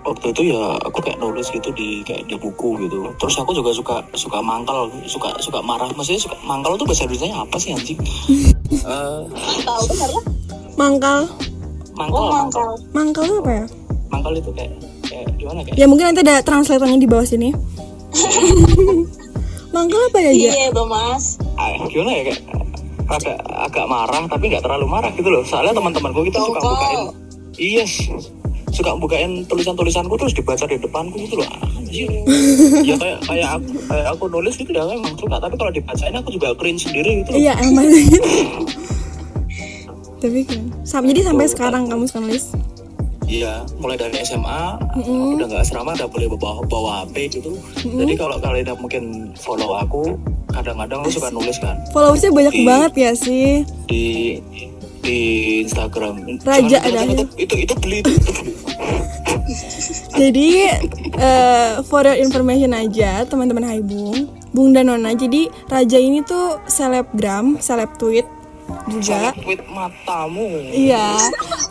waktu itu ya aku kayak nulis gitu di kayak di buku gitu. Terus aku juga suka suka mangkal suka suka marah. Maksudnya suka mangkal tuh bahasa Indonesia apa sih anjing? Eh, Tahu benar lah. mangkal mangkal Oh, mangkal mangkal. itu apa ya? Mangkal itu kayak kayak gimana kayak? Ya mungkin nanti ada translatornya di bawah sini. Mangkal apa ya? Iya, tuh Mas. ah, gimana ya kayak agak agak marah tapi nggak terlalu marah gitu loh. Soalnya teman-temanku kita suka Dongkol. bukain yes suka bukain tulisan-tulisanku terus dibaca di depanku gitu loh. Anjir. Ya kayak kayak aku, kayak aku nulis gitu ya memang suka. Tapi kalau dibacain aku juga cringe sendiri gitu loh. iya emang. Tapi kan jadi sampai sekarang kamu suka nulis Iya, mulai dari SMA aku udah nggak asrama, udah boleh bawa bawa HP gitu. Jadi kalau kalian mungkin follow aku, kadang-kadang aku suka nulis kan followersnya banyak Di- banget ya sih di di Instagram. Raja ada. itu, itu itu beli itu, itu beli. Jadi eh, for your information aja teman-teman Hai Bung, Bung dan Nona. Jadi Raja ini tuh selebgram, seleb tweet juga. Tweet matamu. Iya,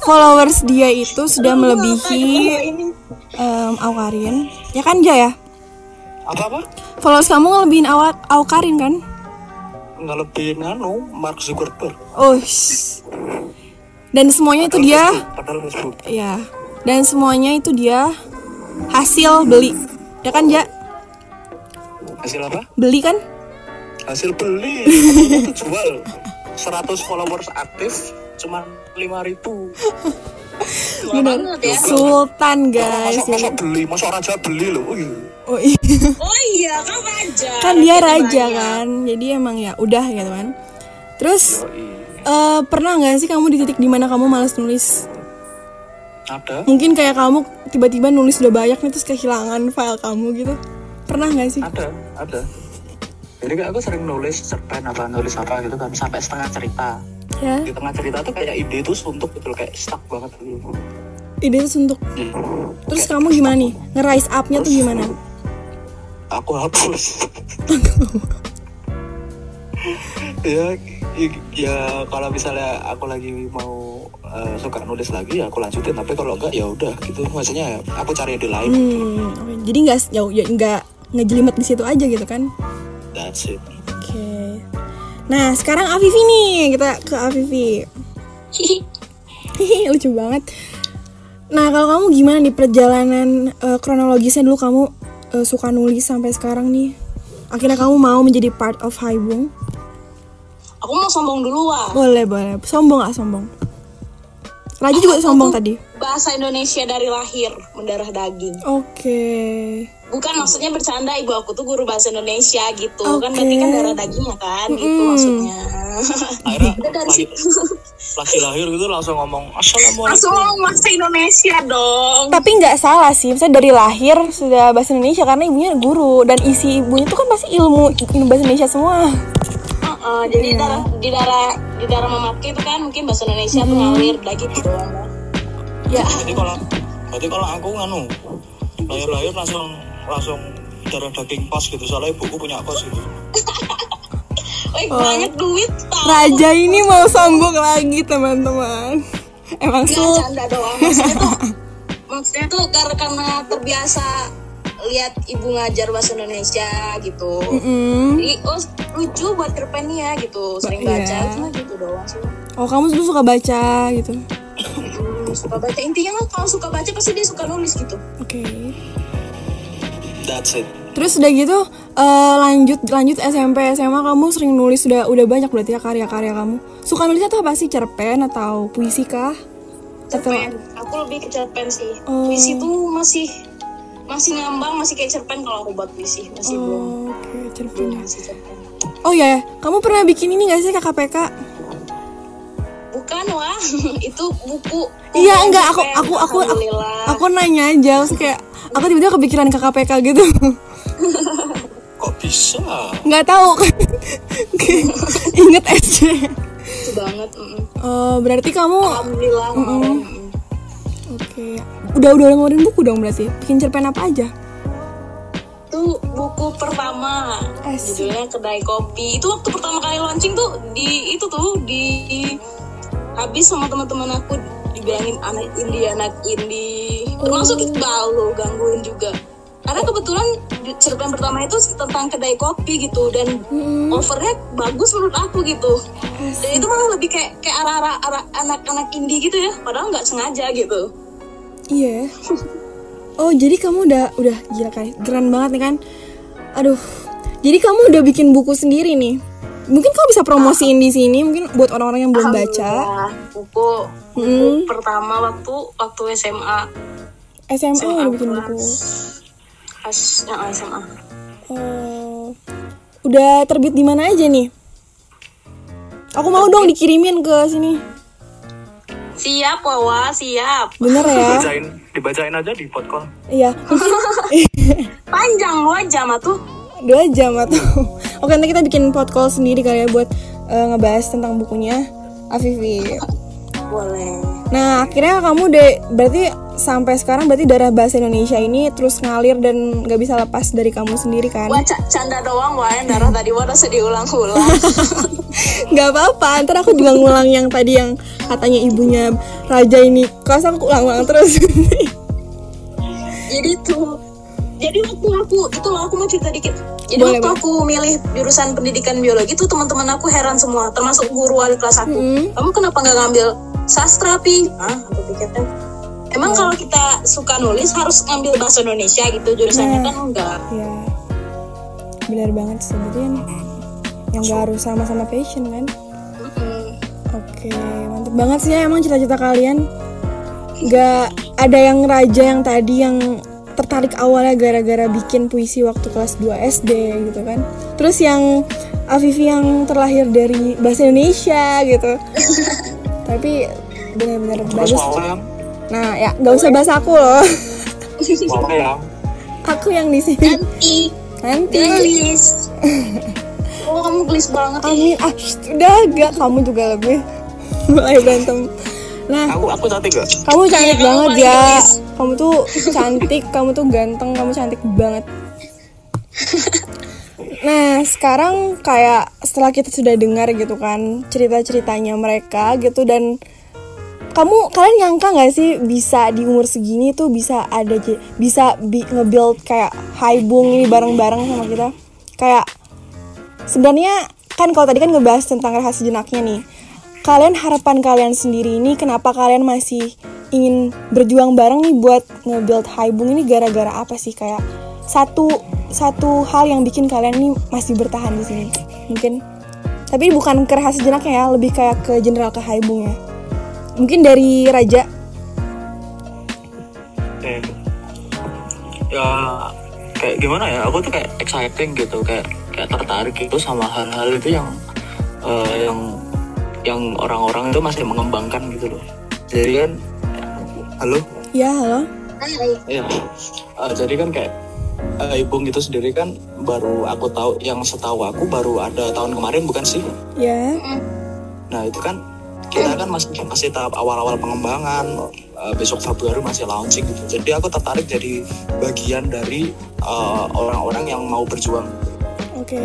followers dia itu sudah melebihi em, Aukarin. Ya kan Ja ya? Apa apa? Followers kamu ngelebihin Awa- Aukarin kan? Nggak lebih nano Mark Zuckerberg. Oh. Dan semuanya itu dia, Facebook. ya. Dan semuanya itu dia hasil beli. Ya kan Ja? Hasil apa? Beli kan? Hasil beli. Itu jual. 100 followers aktif cuma 5000 Bener. ya. Sultan guys. Masa, masa beli, masa raja beli loh. Oh iya. Oh iya, kan raja. kan dia raja banyak. kan jadi emang ya udah gitu kan terus eh, pernah nggak sih kamu di titik di mana kamu malas nulis Ada. mungkin kayak kamu tiba-tiba nulis udah banyak nih terus kehilangan file kamu gitu pernah nggak sih Ada, ada. Jadi kayak aku sering nulis cerpen apa nulis apa gitu kan sampai setengah cerita. ya Di tengah cerita tuh kayak ide itu suntuk gitu kayak stuck banget gitu. ide itu untuk Hmm. terus kamu gimana nih nge-rise up-nya tuh gimana Aku hapus. ya, ya kalau misalnya aku lagi mau eh, suka nulis lagi ya aku lanjutin tapi kalau enggak ya udah gitu maksudnya aku cari ide lain hmm oke. jadi nggak ya, ya nggak ngejelimet di situ aja gitu kan that's it oke nah sekarang Afifi nih kita ke Afifi Hihi, lucu banget. Nah, kalau kamu gimana nih perjalanan eh, kronologisnya dulu kamu eh, suka nulis sampai sekarang nih? Akhirnya kamu mau menjadi part of Haibung? Aku mau sombong dulu wah. Boleh, boleh. Sombong gak sombong? Raja juga sombong tadi. Bahasa Indonesia dari lahir, mendarah daging. Oke. Bukan maksudnya bercanda, ibu aku tuh guru bahasa Indonesia gitu. Kan Oke. berarti kan darah dagingnya kan, gitu maksudnya. akhirnya lagi, situ. lagi lahir gitu langsung ngomong assalamualaikum Langsung ngomong bahasa Indonesia dong. Tapi nggak salah sih, misalnya dari lahir sudah bahasa Indonesia karena ibunya guru dan isi ibunya itu kan pasti ilmu ilmu bahasa Indonesia semua. Heeh, jadi darah di darah di darah mamaku itu kan mungkin bahasa Indonesia tuh ngalir udah gitu. Ya, Berarti kalau berarti kalau aku nganu lahir-lahir langsung langsung darah daging pas gitu soalnya ibuku punya kos gitu. Wih, banyak duit tau. Raja ini mau sombong lagi teman-teman. Emang Nggak sul. canda doang. Maksudnya tuh maksudnya tuh karena terbiasa lihat ibu ngajar bahasa Indonesia gitu. Mm. Jadi oh lucu buat cerpen ya gitu. Sering baca cuma gitu doang sih. Oh kamu dulu suka baca gitu. Hmm, suka baca intinya lah kalau suka baca pasti dia suka nulis gitu. Oke. That's it. Terus udah gitu eh, lanjut lanjut SMP SMA kamu sering nulis udah udah banyak berarti ya karya-karya kamu. Suka nulisnya tuh apa sih cerpen atau puisi kah? Atau Cerpen. Aku lebih ke cerpen sih. Oh. Puisi tuh masih masih ngambang, masih kayak cerpen kalau aku buat puisi, masih belum. Oh, oke cerpen. ya. Masih cerpen. Oh ya, kamu pernah bikin ini gak sih KKPK? Bukan wah, itu buku. Iya enggak aku aku aku aku, aku nanya aja terus kayak aku tiba-tiba kepikiran KKPK gitu. Kok bisa? nggak tahu kan. Ingat SD. Itu banget. Oh, berarti kamu Alhamdulillah kemarin. mm. Oke. Udah udah ngeluarin buku dong berarti. Bikin cerpen apa aja? Itu buku pertama. Asik. Judulnya Kedai Kopi. Itu waktu pertama kali launching tuh di itu tuh di habis sama teman-teman aku dibilangin anak indie anak indie. Termasuk Iqbal lo gangguin juga. Karena kebetulan cerpen pertama itu tentang kedai kopi gitu dan overnya bagus menurut aku gitu. Dan itu malah lebih kayak kayak arah-arah arah anak-anak indie gitu ya. Padahal nggak sengaja gitu. Iya. Oh jadi kamu udah udah gila kali keren banget nih kan. Aduh. Jadi kamu udah bikin buku sendiri nih. Mungkin kamu bisa promosiin di sini mungkin buat orang-orang yang belum baca. Buku, buku pertama waktu waktu SMA. SMA udah bikin buku. As, ya, SMA. Oh. Udah terbit di mana aja nih? Aku mau dong dikirimin ke sini. Siap, Wawa, siap. Bener ya? dibacain dibacain aja di podcast Iya. Panjang lu aja mah tuh. dua jam atau oke nanti kita bikin podcast sendiri kali ya buat eh, ngebahas tentang bukunya Afifi Boleh. nah akhirnya kamu deh berarti sampai sekarang berarti darah bahasa Indonesia ini terus ngalir dan nggak bisa lepas dari kamu sendiri kan Wah, ca- canda doang, wah. yang Darah tadi wah udah diulang-ulang. nggak apa-apa ntar aku juga ngulang yang tadi yang katanya ibunya raja ini kos aku ulang-ulang terus jadi tuh jadi waktu aku itu loh aku mau cerita dikit jadi Boleh, waktu boleh. aku milih jurusan pendidikan biologi tuh teman-teman aku heran semua termasuk guru wali kelas aku Mm-hmm. kamu kenapa nggak ngambil sastra pi ah aku pikirnya emang kalau kita suka nulis harus ngambil bahasa Indonesia gitu jurusannya Nah. kan enggak ya benar banget sebutin yang nggak harus sama-sama passion kan Mm-mm. Oke, mantep banget sih ya emang cita-cita kalian. Gak ada yang raja yang tadi yang tertarik awalnya gara-gara bikin puisi waktu kelas 2 SD gitu kan. Terus yang Afifi yang terlahir dari bahasa Indonesia gitu. Tapi benar-benar bagus. Nah, ya nggak usah bahas aku loh. Aku yang di sini. nanti Nanti. gelis oh kamu gelis banget ih. Amin. Ah, udah gak kamu juga lebih mulai berantem. Nah, aku aku cantik gak Kamu cantik Iya, kamu banget paling ya. Kamu tuh cantik, kamu tuh ganteng, kamu cantik banget. Nah, sekarang kayak setelah kita sudah dengar gitu kan cerita-ceritanya mereka gitu dan kamu kalian nyangka nggak sih bisa di umur segini tuh bisa ada bisa bi- nge-build kayak haibung ini bareng-bareng sama kita kayak sebenarnya kan kalau tadi kan ngebahas tentang rehat sejenaknya nih kalian harapan kalian sendiri ini kenapa kalian masih ingin berjuang bareng nih buat nge-build haibung ini? Gara-gara apa sih? Kayak satu satu hal yang bikin kalian ini masih bertahan di sini mungkin. Tapi bukan ke rehat sejenaknya ya lebih kayak ke general ke haibungnya mungkin dari raja. Eh, ya kayak gimana ya? Aku tuh kayak exciting gitu kayak kayak tertarik gitu sama hal-hal itu yang eh, yang yang orang-orang itu masih mengembangkan gitu loh jadi kan halo ya halo Iya, Eh, jadi kan kayak eh, Ibung itu sendiri kan baru aku tahu yang setahu aku baru ada tahun kemarin bukan sih? ya Nah itu kan kita kan masih masih tahap awal-awal pengembangan. Eh, besok Februari masih launching gitu. Jadi aku tertarik jadi bagian dari orang-orang yang mau berjuang. Oke.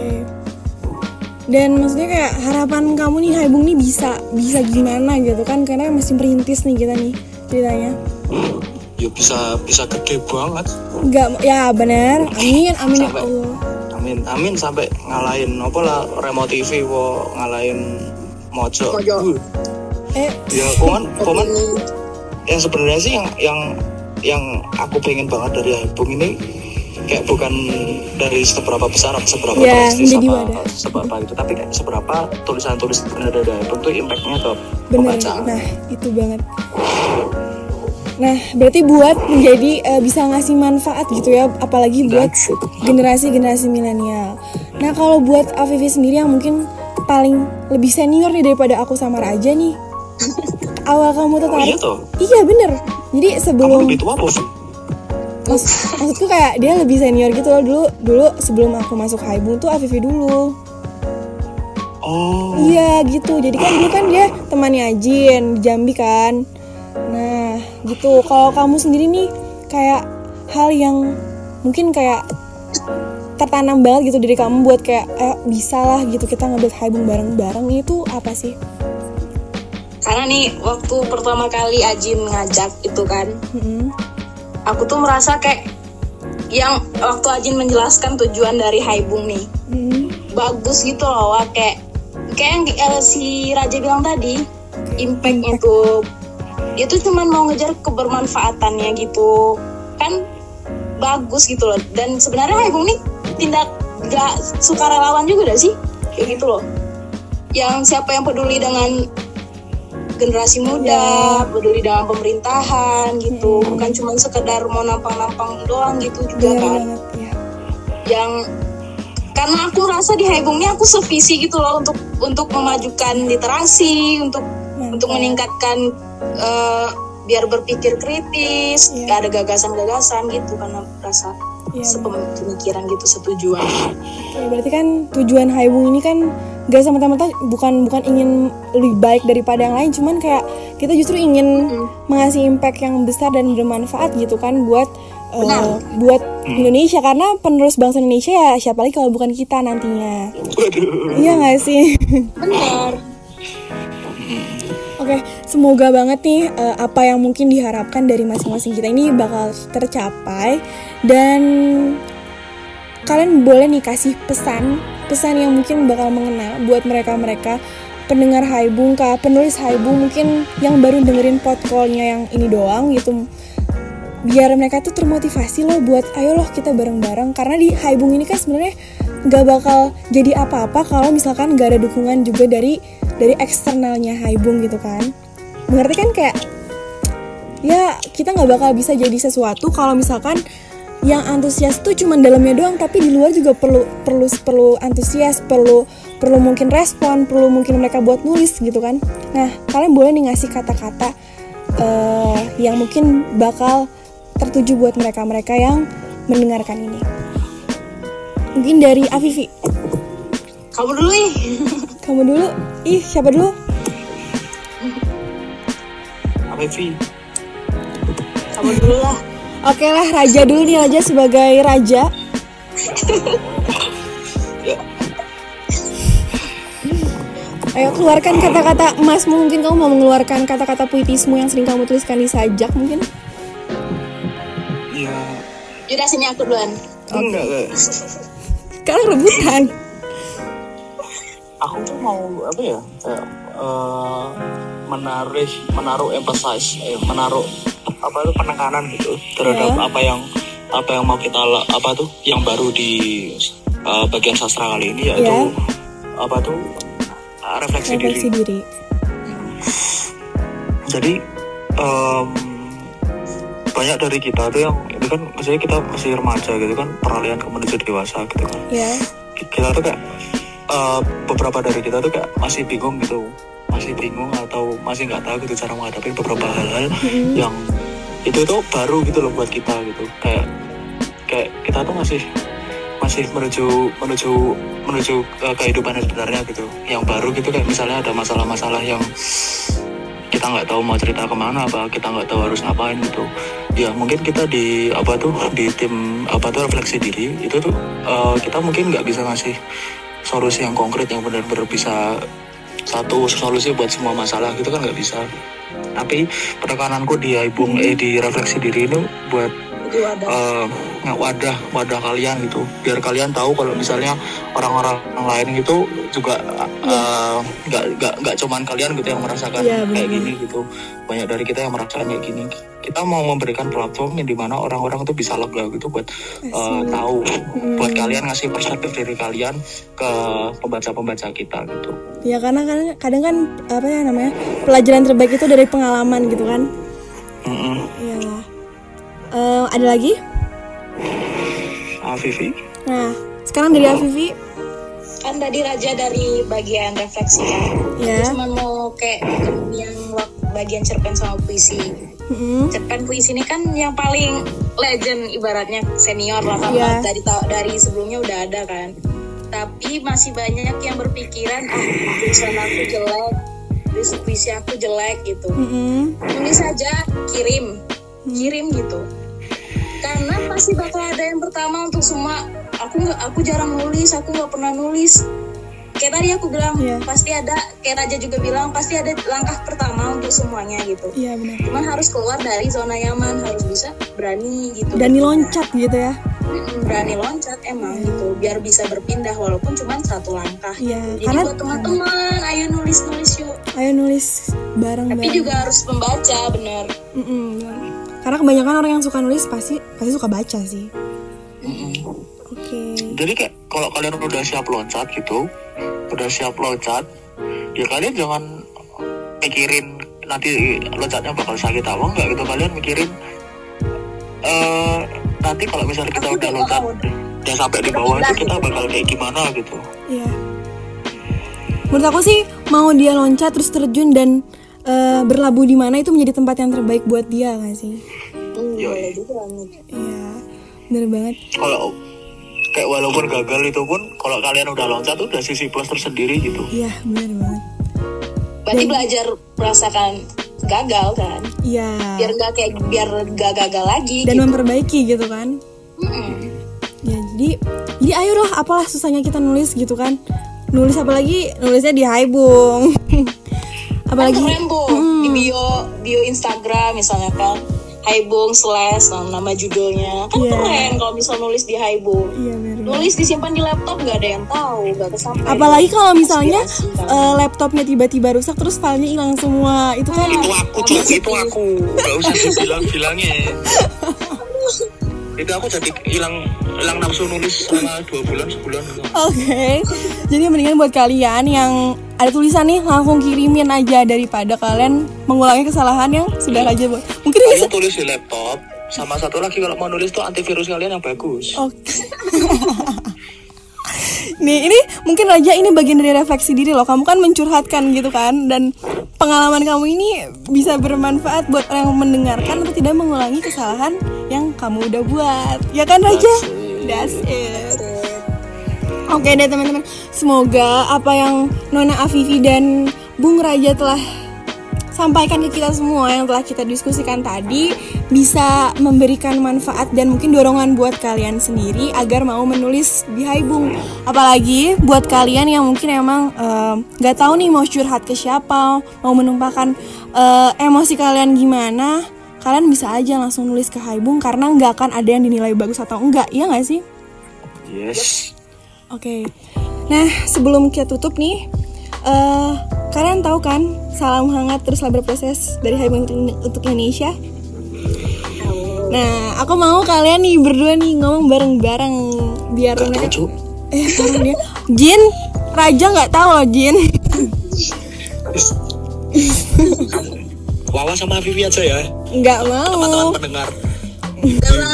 Dan maksudnya kayak harapan kamu nih Haibung nih bisa bisa gimana gitu kan karena masih merintis nih kita nih ceritanya. Ya bisa bisa gede banget. Enggak ya benar. Amin amin ya Sampai- Allah. Amin amin sampai ngalahin apa lah Remo TV wo ngalahin Mojo. Mojo. Uh, Eh ya komen komen yang sebenarnya sih yang yang yang aku pengen banget dari album ini kayak bukan dari seberapa besar seberapa Ya, prestis apa wadah. seberapa itu tapi kayak seberapa tulisan-tulisan album tuh impactnya ke pembaca Nah itu banget. Nah berarti buat menjadi eh, bisa ngasih manfaat gitu ya apalagi buat generasi-generasi milenial. Nah kalau buat Afifi sendiri yang mungkin paling lebih senior nih daripada aku sama Raja nih. Awal kamu oh iya tertarik? toh Iya bener. Jadi kamu sebelum lebih tua bos Maksud- maksudku kayak dia lebih senior gitu loh dulu dulu sebelum aku masuk Haibung tuh Afifi dulu. oh Iya gitu. Jadi kan dulu kan dia temannya Ajin di Jambi kan. Nah gitu kalau kamu sendiri nih kayak hal yang mungkin kayak tertanam banget gitu dari kamu buat kayak eh bisa lah gitu kita ngebuat haibung bareng-bareng itu apa sih karena nih waktu pertama kali Ajin ngajak itu kan Mm-mm. Aku tuh merasa kayak yang waktu Ajin menjelaskan tujuan dari Haibung nih. Mm-mm. bagus gitu loh Wak. kayak kayak yang eh, si Raja bilang tadi impactnya tuh dia tuh cuman mau ngejar kebermanfaatannya gitu. Kan bagus gitu loh. Dan sebenarnya Haibung nih tindak gak sukarelawan juga gak sih? Kayak gitu loh. Yang siapa yang peduli dengan generasi muda, peduli dengan pemerintahan gitu, bukan cuma sekedar mau nampang-nampang doang gitu juga Bener kan. banget ya yang karena aku rasa di Haibungnya aku sevisi gitu loh untuk untuk memajukan literasi untuk untuk meningkatkan eh, biar berpikir kritis Iya. ada gagasan-gagasan gitu karena aku rasa Iya, sepemikiran gitu setujuan. Berarti kan tujuan Haibung ini kan gak semata-mata bukan bukan ingin lebih baik daripada yang lain, cuman kayak kita justru ingin mengasih impact yang besar dan bermanfaat gitu kan buat Benar. buat Indonesia karena penerus bangsa Indonesia ya siapa lagi kalau bukan kita nantinya. Waduh. Iya gak sih? benar Oke, semoga banget nih eh, apa yang mungkin diharapkan dari masing-masing kita ini bakal tercapai dan kalian boleh nih kasih pesan pesan yang mungkin bakal mengena buat mereka-mereka. Pendengar Haibung kah penulis Haibung mungkin yang baru dengerin podcastnya yang ini doang gitu. Biar mereka tuh termotivasi loh buat ayo loh kita bareng-bareng. Karena di Haibung ini kan sebenarnya nggak bakal jadi apa-apa kalau misalkan nggak ada dukungan juga dari dari eksternalnya Haibung gitu kan. Mengerti kan kayak ya kita nggak bakal bisa jadi sesuatu kalau misalkan yang antusias tuh cuman dalamnya doang tapi di luar juga perlu perlu perlu antusias perlu perlu mungkin respon perlu mungkin mereka buat nulis gitu kan. Nah kalian boleh nih ngasih kata-kata eh, yang mungkin bakal tertuju buat mereka-mereka yang mendengarkan ini. Mungkin dari Afifi. Kamu dulu ih. Kamu dulu? Ih siapa dulu? Afifi. kamu dulu lah Oke lah Raja dulu nih Raja sebagai Raja. Ayo keluarkan kata-kata emasmu Mungkin kamu mau mengeluarkan kata-kata puitismu Yang sering kamu tuliskan di sajak mungkin? Ya, Yaudah sini aku duluan. Enggak enggak. Sekarang rebutan. Aku tuh mau apa ya kayak eh, menarik menaruh emphasize eh, menaruh apa itu penekanan gitu terhadap Ya. apa yang apa yang mau kita apa tuh yang baru di eh, bagian sastra kali ini yaitu Ya. apa tuh eh, refleksi, Refleksi diri diri Jadi em, banyak dari kita tuh yang itu kan maksudnya kita masih remaja gitu kan peralihan ke menuju dewasa gitu kan. Ya Kita tuh kayak eh, beberapa dari kita tuh kayak masih bingung gitu, masih bingung atau masih nggak tahu gitu cara menghadapi beberapa hal-hal yang itu tuh baru gitu loh buat kita gitu. Kayak kayak kita tuh masih masih menuju menuju menuju ke kehidupan yang sebenarnya gitu. Yang baru gitu kayak misalnya ada masalah-masalah yang kita nggak tahu mau cerita ke mana apa kita nggak tahu harus ngapain gitu. Ya mungkin kita di apa tuh di tim apa tuh refleksi diri itu tuh eh, kita mungkin nggak bisa ngasih solusi yang konkret yang benar-benar bisa satu solusi buat semua masalah gitu kan nggak bisa. Tapi penekananku di ibung eh di refleksi diri itu buat itu ada. eh, wadah wadah kalian gitu biar kalian tahu kalau misalnya orang-orang lain gitu juga eh, nggak nggak nggak cuman kalian gitu yang merasakan Iya, kayak gini gitu banyak dari kita yang merasakan kayak gini kita mau memberikan platform yang di mana orang-orang itu bisa lega gitu buat Asik. tahu Mm. buat kalian ngasih perspektif dari kalian ke pembaca-pembaca kita gitu Ya karena kadang, kadang kan apa ya namanya pelajaran terbaik itu dari pengalaman gitu kan. Mm-mm. Iyalah. Eh, ada lagi? Vivi Nah sekarang dari Afifi kan tadi Raja dari bagian refleksi kan? Ya. Aku cuma mau kayak yang bagian cerpen sama puisi. Mm-mm. cerpen puisi ini kan yang paling legend ibaratnya senior lah kan Iya. dari ta- dari sebelumnya udah ada kan? Tapi masih banyak yang berpikiran ah tulisan aku jelek puisi puisi aku jelek gitu. Mm-mm. tulis saja kirim. Kirim gitu karena pasti bakal ada yang pertama untuk semua. Aku nggak aku jarang nulis aku nggak pernah nulis. Kayak tadi aku bilang Iya. pasti ada kayak Raja juga bilang pasti ada langkah pertama untuk semuanya gitu. Iya benar. cuman harus keluar dari zona nyaman harus bisa berani gitu. Dan diloncat gitu ya. Mm, berani loncat emang gitu. Biar bisa berpindah walaupun cuma satu langkah. Iya, jadi karena- buat teman-teman ayo nulis nulis yuk. Ayo nulis bareng tapi juga harus membaca bener Mm-mm, benar. Karena kebanyakan orang yang suka nulis pasti pasti suka baca sih. Oke. Jadi kayak kalau kalian udah siap loncat gitu, udah siap loncat, ya kalian jangan mikirin nanti loncatnya bakal sakit apa enggak gitu. Kalian mikirin eh nanti kalau misalnya kita Aku udah loncat dan sampai di bawah itu kita bakal kayak gimana gitu. Iya. Menurut aku sih mau dia loncat terus terjun dan eh, berlabuh di mana itu menjadi tempat yang terbaik buat dia gak sih? Boleh juga nih. Iya. Bener banget. Kalau kayak walaupun gagal itu pun kalau kalian udah loncat udah sisi plus tersendiri gitu. Iya, bener banget. berarti belajar merasakan gagal kan Iya. biar nggak kayak biar nggak gagal lagi Dan gitu. memperbaiki gitu kan. Mm-mm. Ya, jadi jadi ayo loh apalah susahnya kita nulis gitu kan. Nulis apalagi nulisnya di Haibung. apalagi kan keren tuh di bio bio Instagram misalnya kan Haibung slash nama, judulnya kan Iya. keren kalau bisa nulis di Haibung Iya, bener. nulis disimpan di laptop nggak ada yang tahu nggak kesampaian Apalagi kalau misalnya kan. eh, laptopnya tiba-tiba rusak terus filenya hilang semua. Itu kan Itu aku tuh, itu aku. Gak usah dibilang-bilangnya. itu aku jadi hilang hilang nafsu nulis selama dua bulan sebulan Oke, jadi mendingan buat kalian yang ada tulisan nih langsung kirimin aja daripada kalian mengulangi kesalahan yang sudah aja buat. Mungkin bisa. kalian tulis di laptop sama satu lagi kalau mau nulis tuh antivirus kalian yang bagus Oke. Nih ini mungkin Raja ini bagian dari refleksi diri loh. Kamu kan mencurhatkan gitu kan dan pengalaman kamu ini bisa bermanfaat buat orang yang mendengarkan untuk tidak mengulangi kesalahan yang kamu udah buat. Ya kan Raja? That's it. Oke deh teman-teman, semoga apa yang Nona Afifi dan Bung Raja telah sampaikan ke kita semua yang telah kita diskusikan tadi bisa memberikan manfaat dan mungkin dorongan buat kalian sendiri agar mau menulis di Haibung. Apalagi buat kalian yang mungkin emang eh, nggak tahu nih mau curhat ke siapa, mau menumpahkan eh, emosi kalian gimana, kalian bisa aja langsung nulis ke Haibung karena nggak akan ada yang dinilai bagus atau enggak, iya nggak sih? yes Oke. Nah, sebelum kita tutup nih, eh kalian tahu kan salam hangat teruslah berproses dari Haibung untuk, untuk Indonesia? Nah, aku mau kalian nih berdua nih ngomong bareng-bareng biar gak mereka cu eh dia. Jin, Raja nggak tahu loh Jin. Wawa sama Vivi aja ya Nggak mau. teman-teman pendengar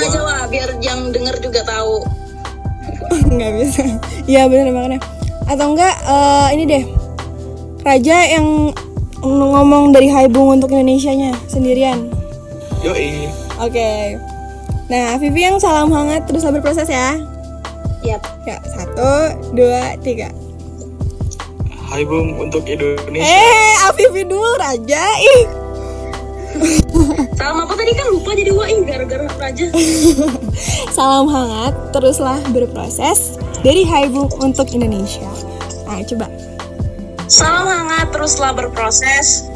aja wah biar yang denger juga tahu nggak bisa. Iya bener makanya. Atau enggak eh, ini deh. Raja yang ngomong dari Haibung untuk Indonesianya sendirian. yoi Oke. Nah, Vivi yang salam hangat terus berproses ya. Yap. Ya, satu, dua, tiga. Hai Bung untuk Indonesia Eh, Afifi dulu Raja. Ih. Salam apa tadi kan lupa jadi wah gara-gara raja. Salam hangat, teruslah berproses dari Haibung untuk Indonesia. Nah, coba. Salam hangat teruslah berproses.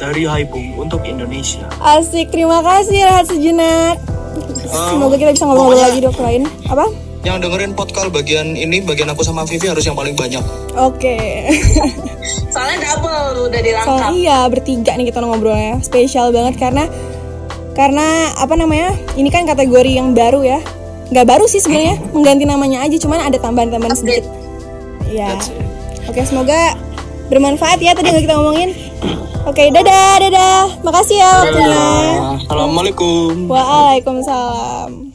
dari Hai Bung untuk Indonesia Asik, terima kasih Rehat sejenak. Semoga kita bisa ngobrol lagi waktu lain. Apa? Yang dengerin podcast bagian ini bagian aku sama Vivi harus yang paling banyak Oke. Soalnya double udah dirangkap. Soalnya iya bertiga nih kita ngobrolnya. Spesial banget karena karena apa namanya? Ini kan kategori yang baru ya. Nggak baru sih sebenarnya, mengganti namanya aja, cuman ada tambahan-tambahan sedikit. Iya. Oke, semoga bermanfaat ya tadi yang kita ngomongin. Oke, dadah, dadah. Makasih ya waktunya. Assalamualaikum Waalaikumsalam.